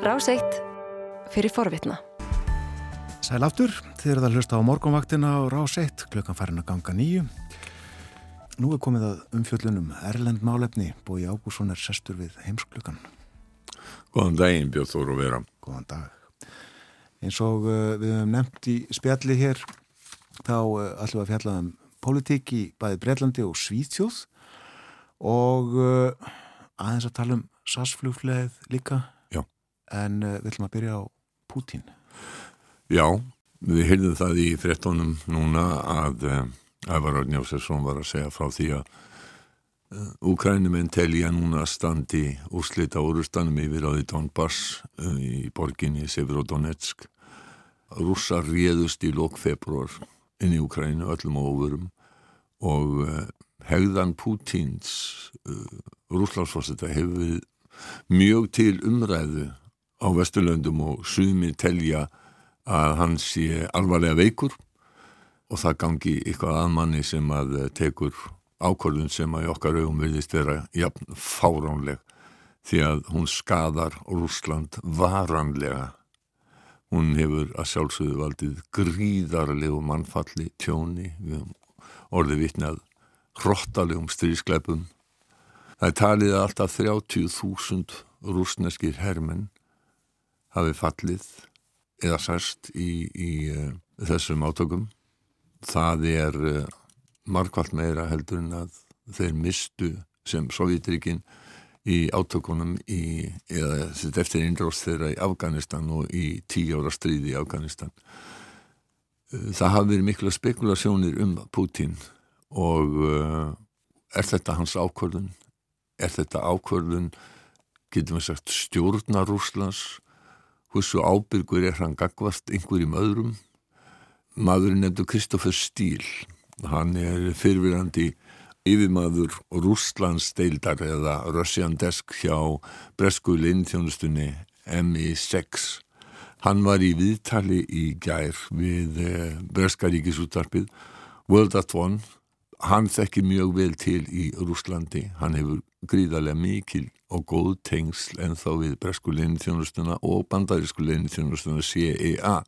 Ráseitt fyrir forvitna. Sæl aftur, þið eruð að hlusta á morgunvaktina á Ráseitt, klukkan farin að ganga nýju. Nú er komið að umfjöllunum Erlend Málefni, búi Ágússon er sestur við heimsklukkan. Góðan daginn Björn Þóru vera. Góðan dag. Eins og uh, við hefum nefnt í spjalli hér, þá uh, ætlum við að fjalla um politík í bæði Breitlandi og Svíþjóð og uh, aðeins að tala um SAS-flugfleð líka. En uh, við ætlum að byrja á Pútín. Já, við heyrðum það í frettónum núna að uh, Ævar Árn Jósefsson var að segja frá því að uh, Úkrænumenn telja núna standi úrslita úrustanum yfir á því Donbass í borginni Severodonetsk. Rússar réðust í lók februar inn í Úkrænu öllum og uh, hegðan Pútins rúslandsforsetta hefur mjög til umræðu á Vesturlöndum og sumir telja að hann sé alvarlega veikur og það gangi eitthvað aðmanni sem að eh, tekur ákvörðun sem að í okkar augum vilist vera jafn fáránleg því að hún skadar Rúsland varanlega. Hún hefur að sjálfsögðu valdið gríðarlegu mannfalli tjóni orði vitnað hrottalegum strískleipum. Það er talið að alltaf 30.000 rúsneskir hermenn hafi fallið eða særst í, í uh, þessum átökum. Það er uh, markvallt meira heldur en að þeir mistu sem Sovjetrikinn í átökunum í, eða eftir innrást þeirra í Afganistan og í tíu ára stríði í Afganistan. Uh, það hafi verið mikla spekulasjónir um Putin og er þetta hans ákvörðun? Er þetta ákvörðun, getum við sagt, stjórnar Rúslands? Hversu ábyrgur er hann gagvart einhverjum öðrum? Maðurinn nefndu Kristoffer Stíl. Hann er fyrirvirandi yfirmaður Rúslands deildar eða Russian Desk hjá Bresku linnþjónustunni MI6. Hann var í viðtali í gær við Breska ríkisúttarpið World at One. Hann þekkir mjög vel til í Rúslandi. Hann hefur gríðarlega mikil og góð tengsl en þá við bresku leinithjónustuna og bandarísku leinithjónustuna CEA.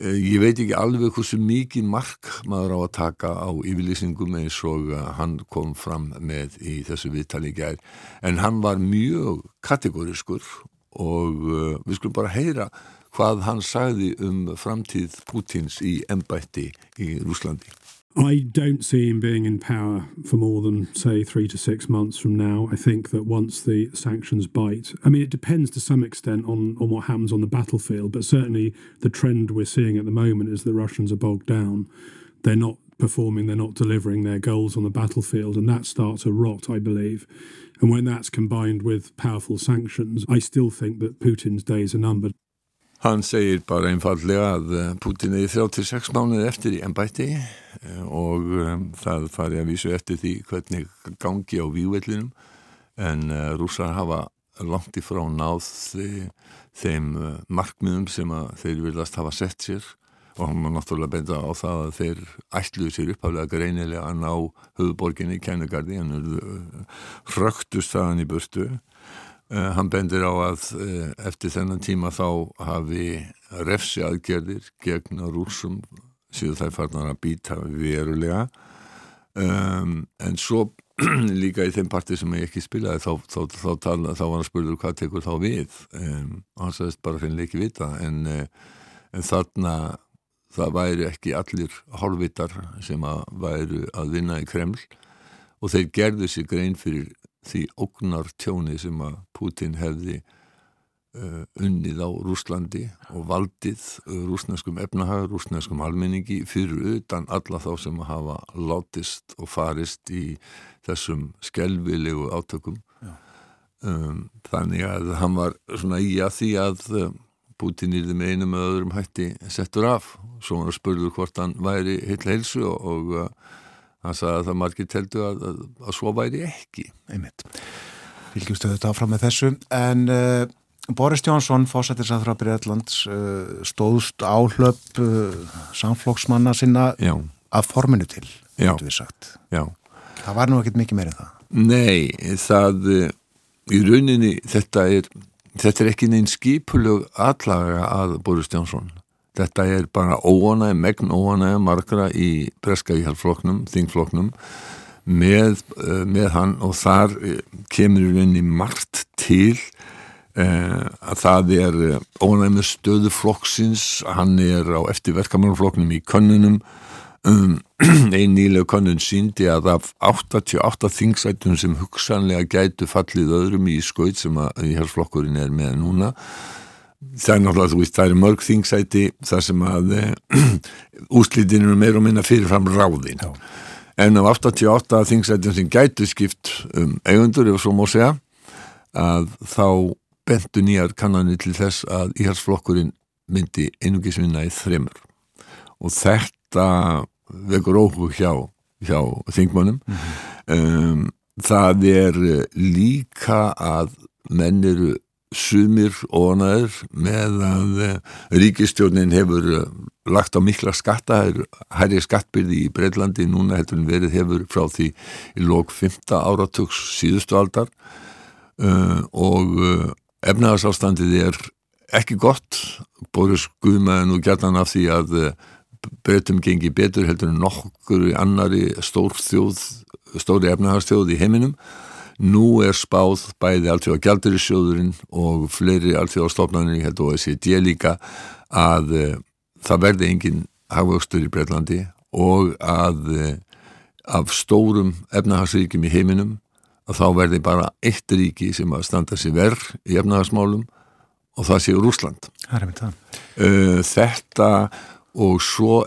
Ég veit ekki alveg hversu mikið mark maður á að taka á yfirlýsingum eins og hann kom fram með í þessu viðtali gær en hann var mjög kategoriskur og við skulum bara heyra hvað hann sagði um framtíð Pútins í embætti í Rúslandi. I don't see him being in power for more than, say, three to six months from now. I think that once the sanctions bite, I mean, it depends to some extent on, on what happens on the battlefield, but certainly the trend we're seeing at the moment is the Russians are bogged down. They're not performing, they're not delivering their goals on the battlefield, and that starts to rot, I believe. And when that's combined with powerful sanctions, I still think that Putin's days are numbered. Hann segir bara einfallega að Putin er 36 mánuð eftir í ennbætti og um, það fari að vísu eftir því hvernig gangi á vývellinum en rússar hafa langt í frá náð þeim markmiðum sem þeir viljast hafa sett sér og hann var náttúrulega benda á það að þeir ætluðu sér upphaflega greinilega að ná höfuborginni í kennugardi en hröktust þaðan í burtu hann bendir á að uh, eftir þennan tíma þá hafi refsi aðgerðir gegn rúsum síðan þær farnar að býta verulega. Um, en svo líka í þeim parti sem ég ekki spilaði þá, þá, þá, tala, þá var hann spurður hvað tekur þá við? Um, og hann sagðist bara finnilega ekki vita. En, uh, en þarna það væri ekki allir hálfvitar sem að væru að vinna í Kreml. Og þeir gerðu sér grein fyrir því ógnar tjóni sem að Putin hefði uh, unnið á Rúslandi og valdið uh, rúsneskum efnahagur, rúsneskum almenningi fyrir utan alla þá sem að hafa látist og farist í þessum skelvilegu átökum. Um, þannig að hann var svona í að því að uh, Putin yrði með einu með öðrum hætti settur af, svo hann spurður hvort hann væri heil heilsu og, og hann sagði að það margir teldu að, að, að svo væri ekki. Einmitt. Fylgjumstu þetta áfram með þessu. En uh, Boris Jónsson fósættisæður á Breitlands uh, stóðst áhlöp uh, samflóksmanna sinna Já. að forminu til það var nú ekkit mikið meira en það. Nei, það í rauninni þetta er þetta er ekki neinn skipulug allaga að Boris Jónsson þetta er bara óanæg, megn óanæg margra í breska íhaldfloknum þingfloknum með, uh, með hann og þar uh, kemur í rauninni margt til uh, að það er óanæg með stöðu flokksins. Hann er á eftirverkamannflokknum í könnunum. Um, einn nýlega könnun síndi að af 88 þingsætum sem hugsanlega gætu fallið öðrum í skaut sem að íhaldflokkurinn er með núna það er náttúrulega, þú veist, það er mörg þingsæti þar sem að úslítinu er meira og minna fyrirfram ráðin Já. en af 88 þingsætum sem gætu skipt um eigundur, ef svo má segja að þá bentu nýjar kannanir til þess að íhalsflokkurinn myndi einungisvinna í þreymur og þetta vekur óhug hjá, hjá þingmannum mm -hmm. um, það er líka að menn eru sumir óanaður með að eh, ríkistjórnin hefur eh, lagt á mikla skatta, hærri skattbyrði í Breitlandi núna heldur en verið hefur frá því í lók 5. áratugs síðustu aldar uh, og uh, efnaðarsástandið er ekki gott, Boris Guðmaður nú gætan af því að uh, breytum gengi betur heldur en nokkur annari stór þjóð, stóri efnaðarstjóð í heiminum Nú er spáð bæði alltaf á gjaldurisjóðurinn og fleiri alltaf á stofnarnir, ég held að það sé dje líka að uh, það verði engin hafvöxtur í Breitlandi og að uh, af stórum efnahagsríkjum í heiminum að þá verði bara eitt ríki sem að standa sér verð í efnahagsmálum og það séu Rúsland. Uh, þetta og svo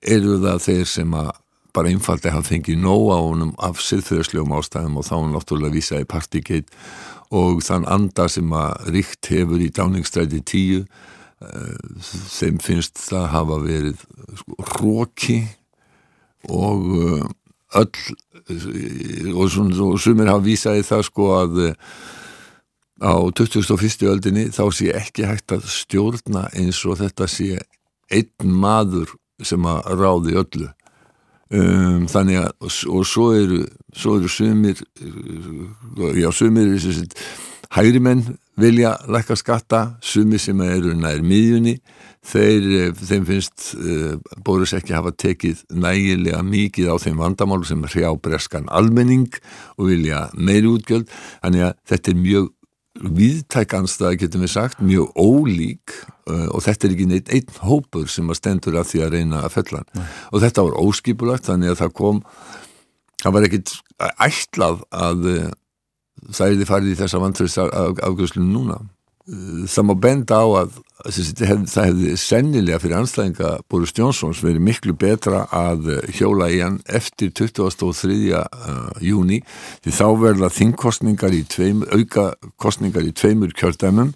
eru það þeir sem að bara einfaldi að hann fengi nóg á honum af siðfyrirslegum ástæðum og þá hann náttúrulega vísaði partygeit og þann anda sem að ríkt hefur í dáningstræti tíu uh, þeim finnst það hafa verið sko, róki og uh, öll og, og sumir hafa vísaði það sko að á 2001. öldinni þá sé ekki hægt að stjórna eins og þetta sé einn maður sem að ráði öllu Um, þannig að og, og svo eru svo eru sumir já sumir er þess að hægri menn vilja lækka skatta sumir sem eru nær miðjunni þeir, þeim finnst uh, Bóris ekki hafa tekið nægilega mikið á þeim vandamálu sem hrjá breskan almenning og vilja meiri útgjöld. Þannig að þetta er mjög viðtækanstað getum við sagt, mjög ólík uh, og þetta er ekki neitt einn hópur sem að stendur að því að reyna að fella Nei. og þetta var óskipulagt þannig að það kom það var ekkit ætlað að uh, það er því farið í þessa vantröðs afgjörslunum núna það má benda á að hef, það hefði sennilega fyrir anstæðinga Boris Jónsons verið miklu betra að hjóla í hann eftir 23. Uh, júni því þá verða þingkostningar í tveim, auka kostningar í tveimur kjördæmum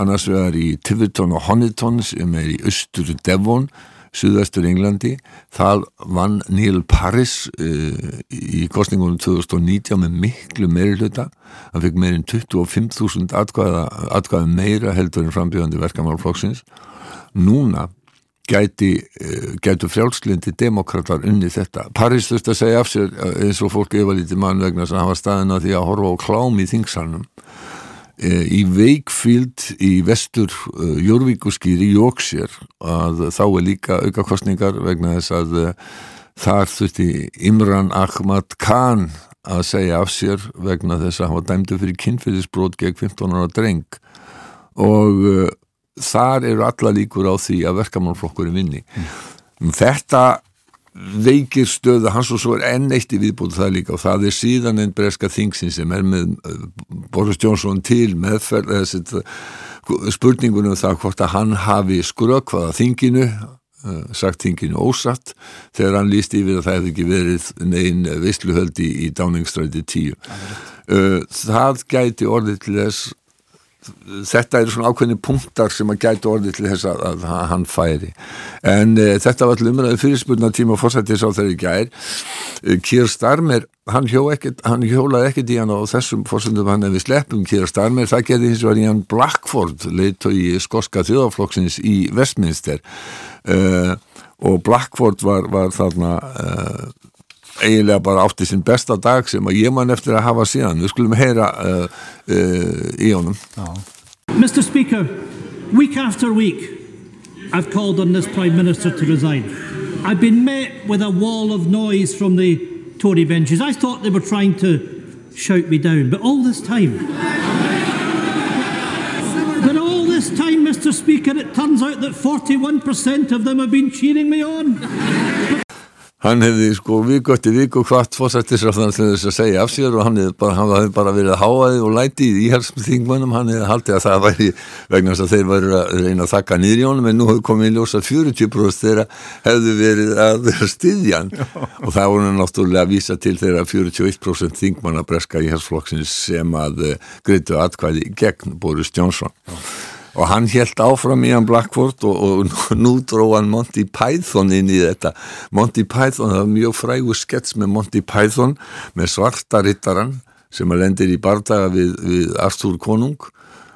annars vegar í Tiverton og Honiton sem er í austur Devon Suðvestur Englandi, það vann Neil Paris uh, í kostningunum 2019 með miklu meiri hluta, hann fekk meirinn 25.000 atkvæða meira heldur en frambjöðandi verkamálflokksins núna gæti, uh, gætu frjálslindi demokrater unni þetta. Paris þurfti að segja af sér eins og fólk yfir lítið mann vegna sem hafa staðina því að horfa á klám í þingsalunum Eh, í Wakefield í vestur uh, Jórvíkuskýri í Jóksjér að þá er líka auka kostningar vegna þess að uh, þar þurfti Imran Ahmad Khan að segja af sér vegna þess að hann var dæmdu fyrir kynfyrirsbrót gegn 15 ára dreng og þar eru alla líkur á því að verkamannflokkurinn vinni mm. þetta veikir stöðu hans og svo er enn eitt í viðbútu það líka og það er síðan einn breska þingsin sem er með uh, Boris Johnson til meðferð uh, spurningunum það hvort að hann hafi skrökvaða þinginu sagt þinginu ósatt þegar hann líst yfir að það hefði ekki verið negin vissluhöldi í Downingstræti 10 það gæti orðið til þess þetta eru svona ákveðni punktar sem að gætu orðið til þess að, að, hann færi. En e, þetta var allur umræðu fyrirspurna tíma og fórsættis á þeirri gær. E, Kier Starmer, hann, hjó ekkit, hann hjólaði ekkert í hann á þessum fórsættum hann ef við sleppum Kier Starmer, það gerði hins vegar í hann Blackford, leitt og í skoska þjóðaflokksins í Westminster. E, og Blackford var, var þarna eiginlega bara átti besta dag sem að ég man eftir að hafa síðan við skulum heyra uh, uh, í honum Mr. Speaker, week after week, I've called on this Prime Minister to resign. I've been met with a wall of noise from the Tory benches. I thought they were trying to shout me down, but all this time, but all this time, Mr. Speaker, it turns out that 41% of them have been cheering me on. Hann hefði sko viku eftir viku hvart fórsættisrafðan til þess að segja af sér og hann hefði bara, hann hefði bara verið háaðið og lætið í íhalsum þingmannum, hann hefði haldið að það væri vegna þess að þeir væri að reyna að þakka nýri í honum en nú hefði komið í ljósa 40% þeirra hefði verið að styðja hann og það voru náttúrulega að vísa til þeirra 41% þingmanna breska íhalsflokksins sem að uh, greitu atkvæði gegn Boris Johnson. Já og hann helt áfram í hann Blackford og, og nú dró hann Monty Python inn í þetta. Monty Python, það var mjög frægur skets með Monty Python með svarta rittaran sem að lendir í bardaga við, við Arthur Konung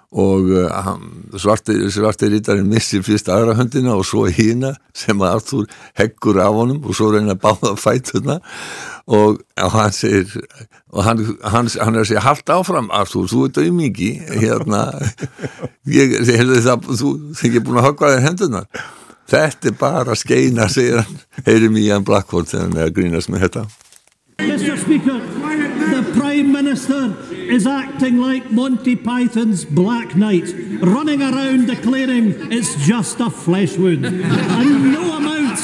og uh, svarti, svarti rittarinn missir fyrst aðra höndina og svo hína sem að Arthur heggur af honum og svo reyna að báða fætuna og, og hann segir og hann, hann, hann er að segja haldt áfram Arthur, þú ert auðmiki hérna ég það þú ekki búin að hokka þér hendunar þetta er bara skeina segir hann, heyri mig í hann Blackford þegar hann er að grínast með þetta. Mr. Speaker, Prime Minister is acting like Monty Python's Black Knight, running around declaring it's just a flesh wound. and no amount,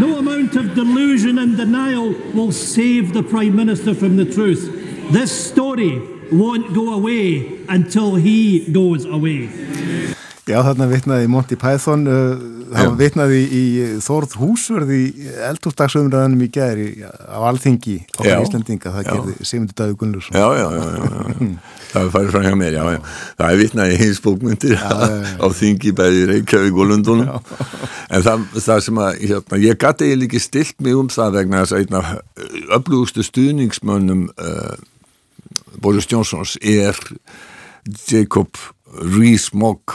no amount of delusion and denial will save the Prime Minister from the truth. This story won't go away until he goes away. Já, þarna vitnaði Monty Python, uh, það vitnaði í Þórð Húsverði eldúrstagsumræðanum í gæri á alþingi já, Íslandinga, það já. gerði Sigmundur Davíð Gunnlaursson. Já, já, já, já, það er farið frá hjá mér, já, já. Það er vitnaði í hins bókmyndir á þingi bæði Reykjavík og Lundunum. En það, það sem að, hérna, ég gæti eiginlega ekki stilt mig um það vegna þess að einna öflugustu stuðningsmönnum uh, Boris Johnsons er Jacob Rees-Mogg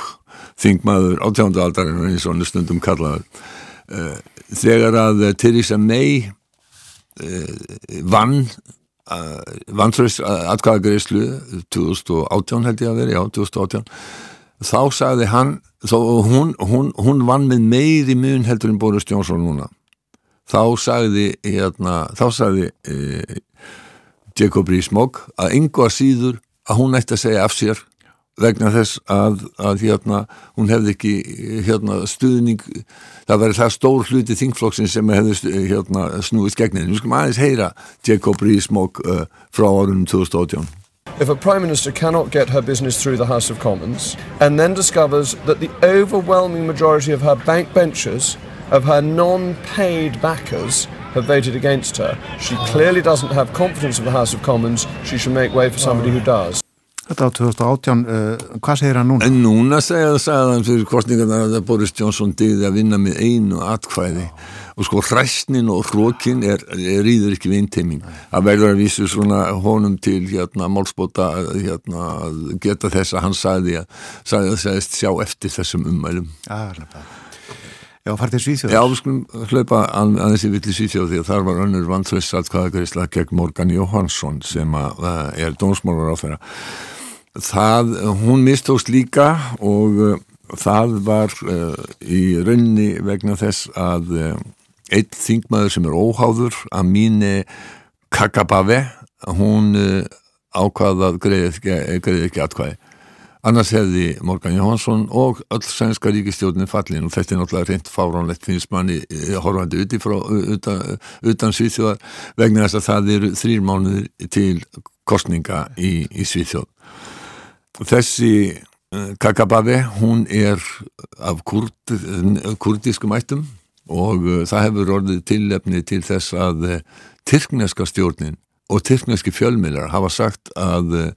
þingmaður átjándu aldarinn eins og stundum kallaður. Uh, þegar að Theresa May uh, vann uh, vantröst atkvæðagreyslu 2018 held ég að veri, já 2018 þá sagði hann þó, hún, hún, hún vann með meiri mun heldur en Boris Johnson núna. Þá sagði hérna, þá sagði Jacob Rees-Mogg að yngva síður að hún ætti að segja af sér vegna þess að, að hérna, hún hefði ekki hérna, stuðning, það verið það stór hluti þingflokksinn sem hefði hérna, snúist gegnin. Nú skulum aðeins heyra Jacob Rees-Mogg uh, frá árunum 2018. If a Prime Minister cannot get her business through the House of Commons and then discovers that the overwhelming majority of her bank benchers, of her non-paid backers, have voted against her, she clearly doesn't have confidence of the House of Commons, she should make way for somebody who does. Þetta á 2018, uh, hvað segir hann núna? En núna segja það hann fyrir kostningarna að Boris Johnson digði að vinna með einu atkvæði og sko hræstnin og hrókin er, er íður ekki við inteiming. Það verður að vísu svona honum til hérna málspóta hérna að geta þess að hann sagði að sagði að segist sjá eftir þessum umælum. Já, Já, farið til Svíþjóð. Já, við skulum hlaupa að, að þessi villi Svíþjóð því að þar var önnur vantröðs atkvæðagreysla gegn Morgan Jóhansson sem að, er dónsmólar á þeirra það, hún mistóst líka og uh, það var uh, í raunni vegna þess að uh, einn þingmaður sem er óháður að mínu Kakabave hún uh, ákvaða að greiði ekki, greið ekki atkvæði annars hefði Morgan Jóhansson og öll sænska ríkistjórnin fallin. Og þetta er náttúrulega reynd fáránlegt finnst manni uh, horfandi uti frá, utan, utan Svíþjóðar vegna þess að það eru þrýr mánuðir til kostninga í, í Svíþjóð. Þessi eh, Kakabavi, hún er af kurd, kurdískum ættum og eh, það hefur orðið tillefni til þess að eh, tyrkneska stjórnin og tyrkneski fjölmiðlar hafa sagt að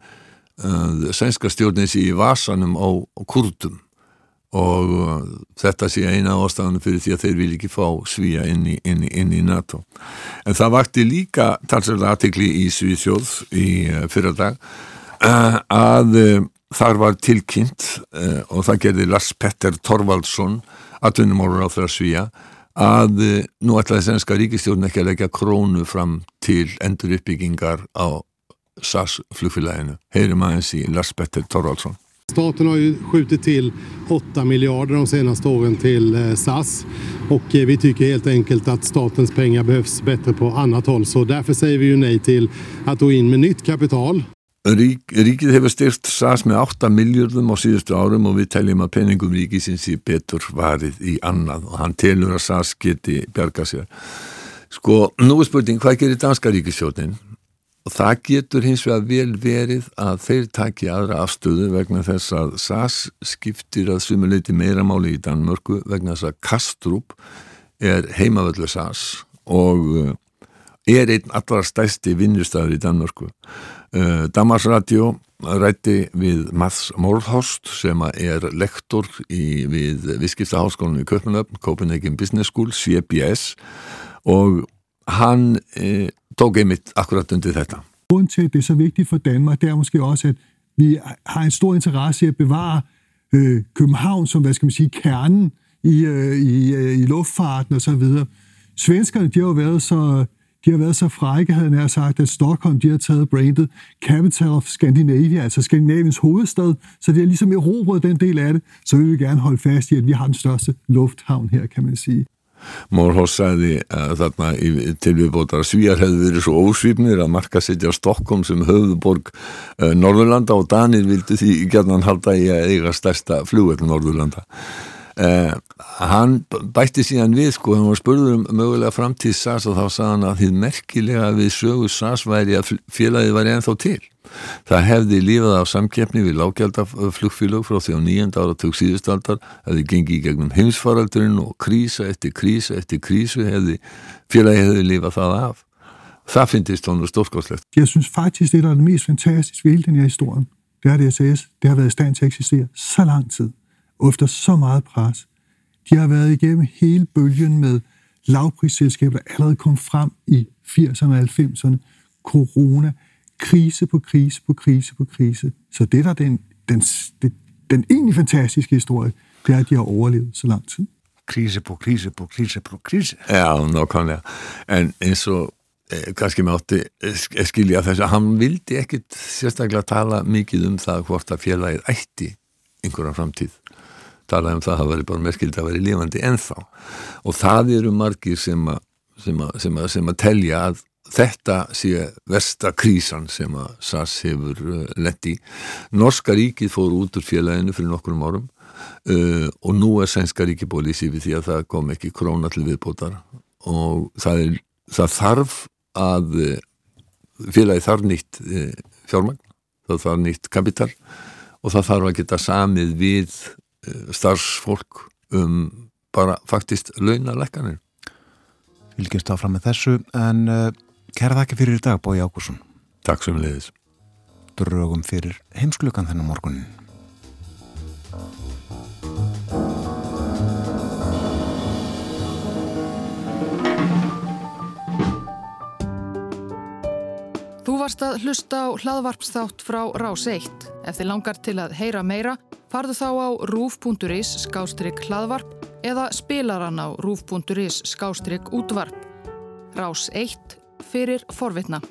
sænska stjórnin sé í vasanum á, á kurdum og þetta sé eina ástafanum fyrir því að þeir vil ekki fá svíja inn í, inn í, inn í NATO. En það vakti líka talsverða aðtekli í Svíðsjóð í fyrradag Eh, að eh, þar var tilkynnt og það gerði Lars Petter Torvaldsson atvinnumálur á þeirra svíja að nú ætlaði sennska ríkistjórn ekki að leggja krónu fram til endur uppbyggingar á SAS flugfélaginu. Heyrim aðeins í Lars Petter Torvaldsson. Staten har ju skjutit till 8 miljarder de senaste åren till eh, SAS och eh, vi tycker helt enkelt att statens pengar behövs bättre på annat håll så därför säger vi ju nej till att gå in med nytt kapital. Rík, ríkið hefur styrst SAS með 8 miljardum á síðustu árum og við teljum að peningum ríkisins í betur varið í annað og hann telur að SAS geti bjarga sér. Sko, nú er spurning, hvað gerir danska ríkisjótin? Og það getur hins vegar vel verið að þeir taki aðra afstöðu vegna þess að SAS skiptir að sumuleiti meira máli í Danmörku vegna þess að Kastrup er heimavöldu SAS og eh, er einn allra stæsti vinnustæður í Danmörku. Uh, Damarsradio rætti við Mats Morðhorst sem er lektor í, við Viskiptaháskólanum í Köpmanöfn, Copenhagen Business School, CBS og han eh, tók einmitt akkurat undir þetta. Grunden til, at det er så vigtigt for Danmark, det er måske også, at vi har en stor interesse i at bevare øh, København som, hvad skal man sige, kernen i, øh, i, øh, i luftfarten og så videre. Svenskerne, de har jo været så de har været så frække, havde jeg sagt, at Stockholm de har taget brandet Capital of Scandinavia, altså Skandinaviens hovedstad, så det er ligesom erobret den del af det, så vil vi gerne holde fast i, at vi har den største lufthavn her, kan man sige. Mórhós sagði að þarna til viðbótar svíjar hefði verið svo ósvipnir að marka setja Stokkóm sem höfðuborg uh, Norðurlanda og Danir vildi því gerðan halda í að eiga stærsta flugveld Norðurlanda. Uh, hann bætti síðan við sko, hann var spurður um mögulega framtíð SAS og þá sagði hann að því merkilega við sögu SAS væri að félagið væri ennþá til. Það hefði lífað af samkeppni við lágjaldaflugfélög frá því á nýjenda áratug síðustaldar, hefði gengið í gegnum heimsfaraldurinn og krísa eftir krísa eftir krísu hefði félagið hefði lífað það af. Það finnst hún stórskosslegt. Ég syns faktisk, det er det mest fantastiske ved í den her historien, det er det SAS. Det har været i stand til at eksistere så lang tid, efter så meget pres. De har været igennem hele bølgen med lavprisselskaber, der allerede kom frem i 80'erne og 90'erne, corona, krise på krise på krise på krise. Så det der den, den, den, den egentlig fantastiske historie, det er, at de har overlevet så lang tid. Krise på krise på krise på krise. Já, nákvæmlega. En eins og eh, kannski með átti eh, skilja þess að hann vildi ekkit sérstaklega tala mikið um það hvort að félagið ætti einhverja framtíð. Talaði um það að það veri bara merkild að veri lífandi ennþá. Og það eru margir sem að, sem að, sem að, sem að telja að þetta sé versta krísan sem að SAS hefur uh, lett í. Norska ríkið fór út úr félaginu fyrir nokkurum árum uh, og nú er sænska ríkið bólið í sífi því að það kom ekki króna til viðbótar og það, er, það þarf að uh, félagi þarf nýtt uh, fjármagn, það þarf nýtt kapital og það þarf að geta samið við starfsfólk um bara faktist launalekkanir. Fylgjast áfram með þessu en uh, Kæra þakki fyrir í dag, Bói Ákursson. Takk sem leiðis. Drögum fyrir heimsklukan þennan morgunin. Þú varst að hlusta á hlaðvarpsþátt frá Rás 1. Ef þið langar til að heyra meira, farðu þá á rúf.is skástrygg hlaðvarp eða spilaran á rúf.is skástrygg útvarp. Rás 1 fyrir forvitna.